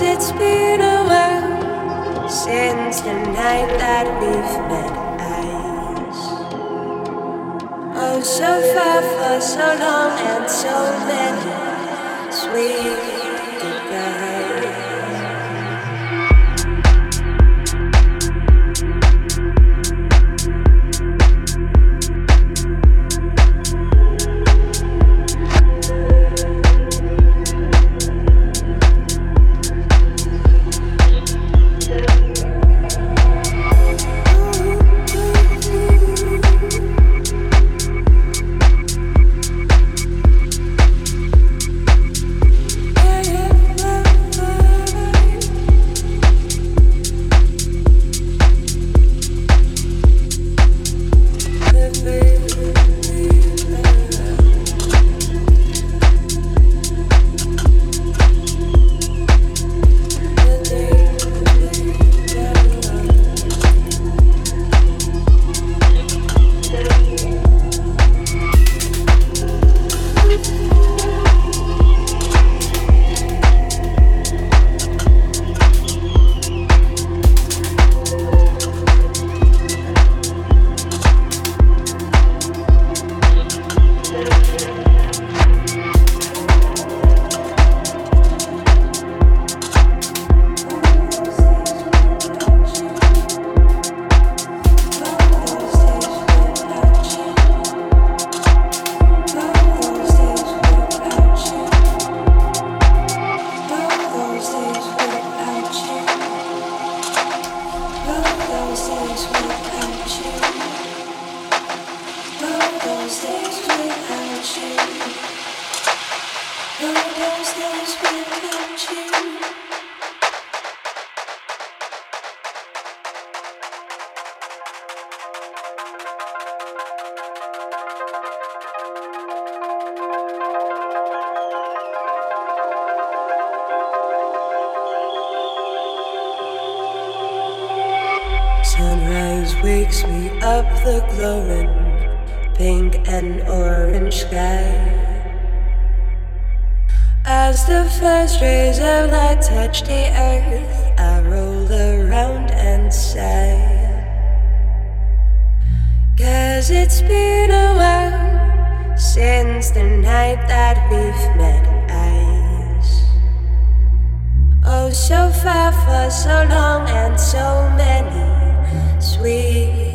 It's been a while since the night that we've met eyes. Oh, so far for so long and so many sweet. As the first rays of light touch the earth, I roll around and say, Cause it's been a while since the night that we've met eyes. Oh, so far for so long and so many sweet.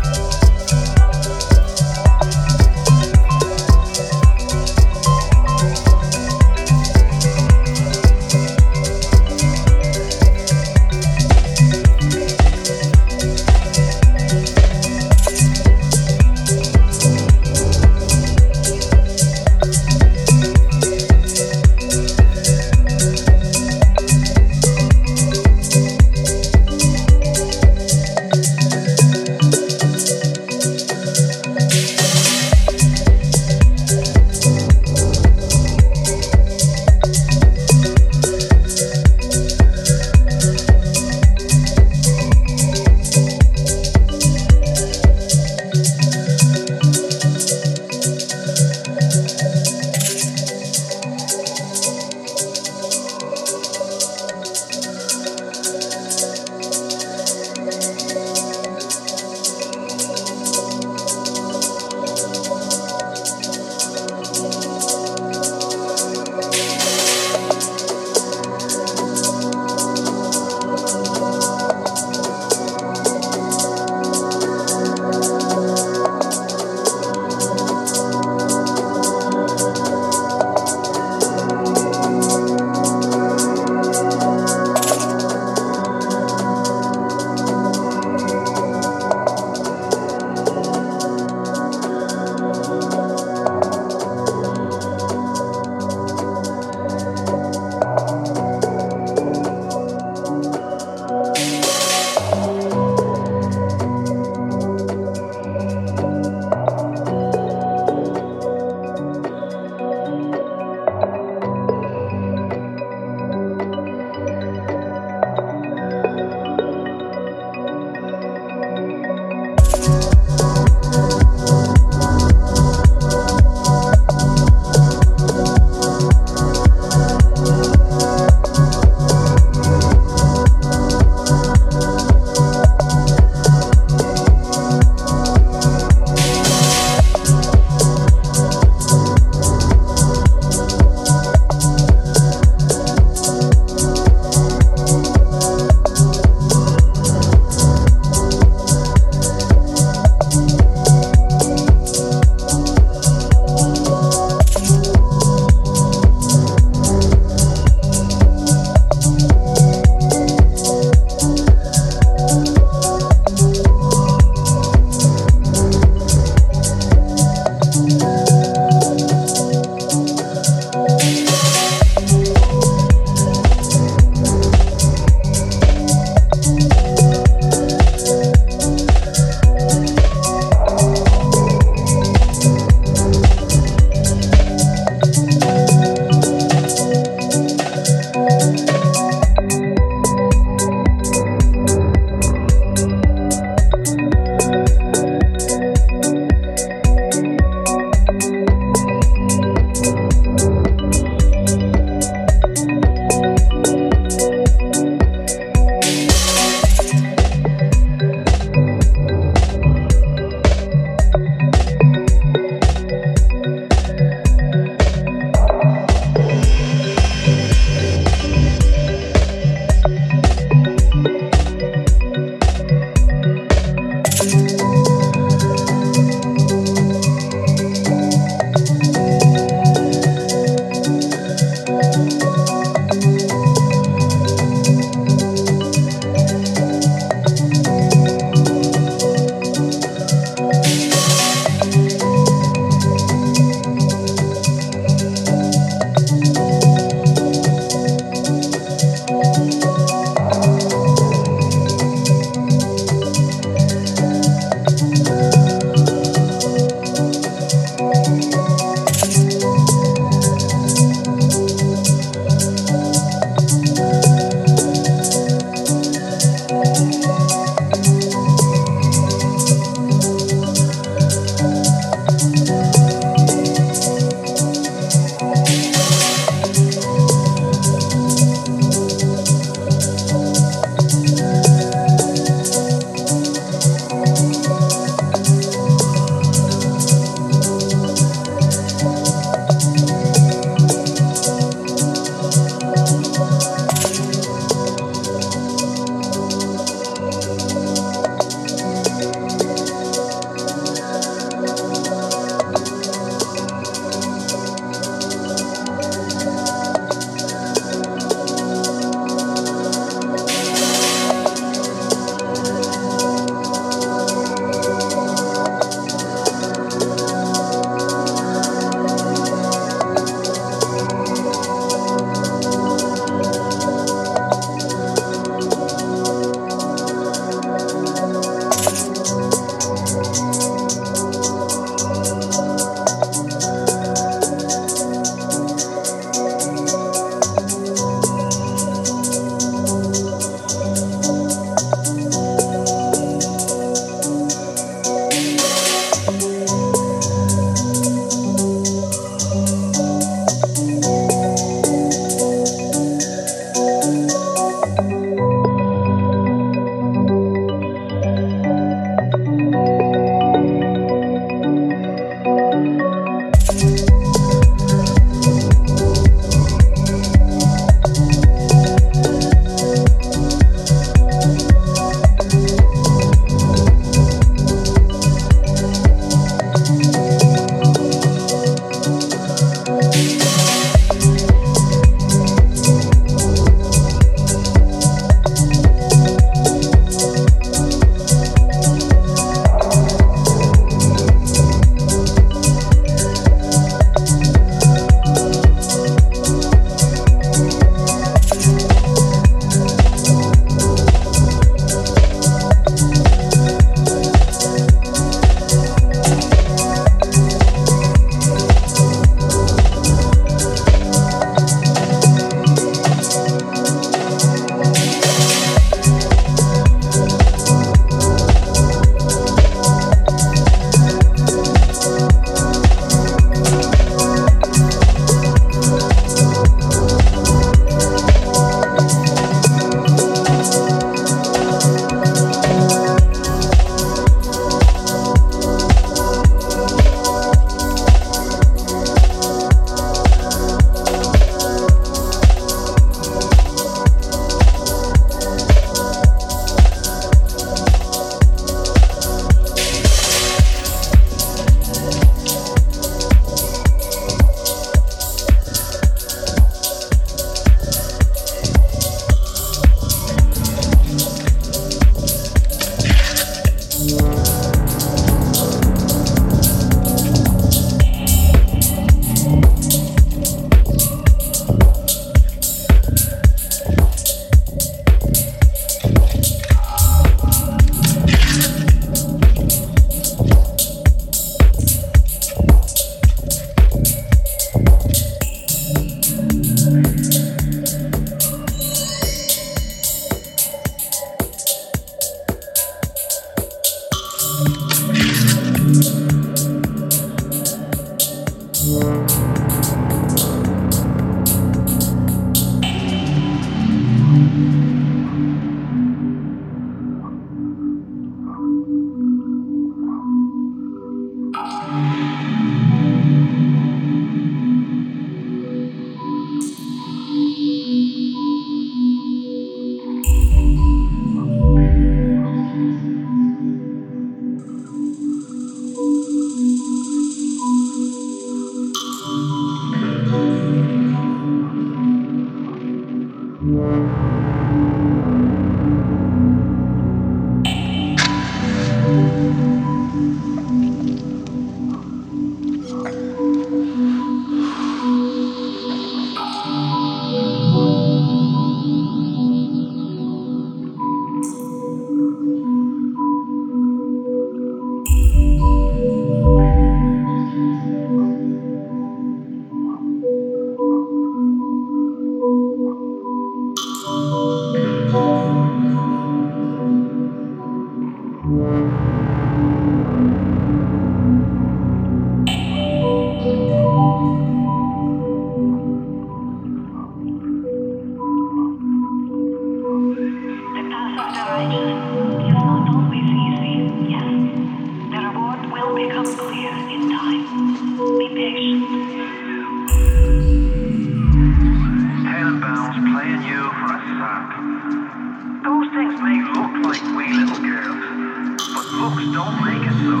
Looks may look like wee little girls, but looks don't make it so.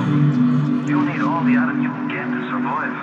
You'll need all the atom you can get to survive.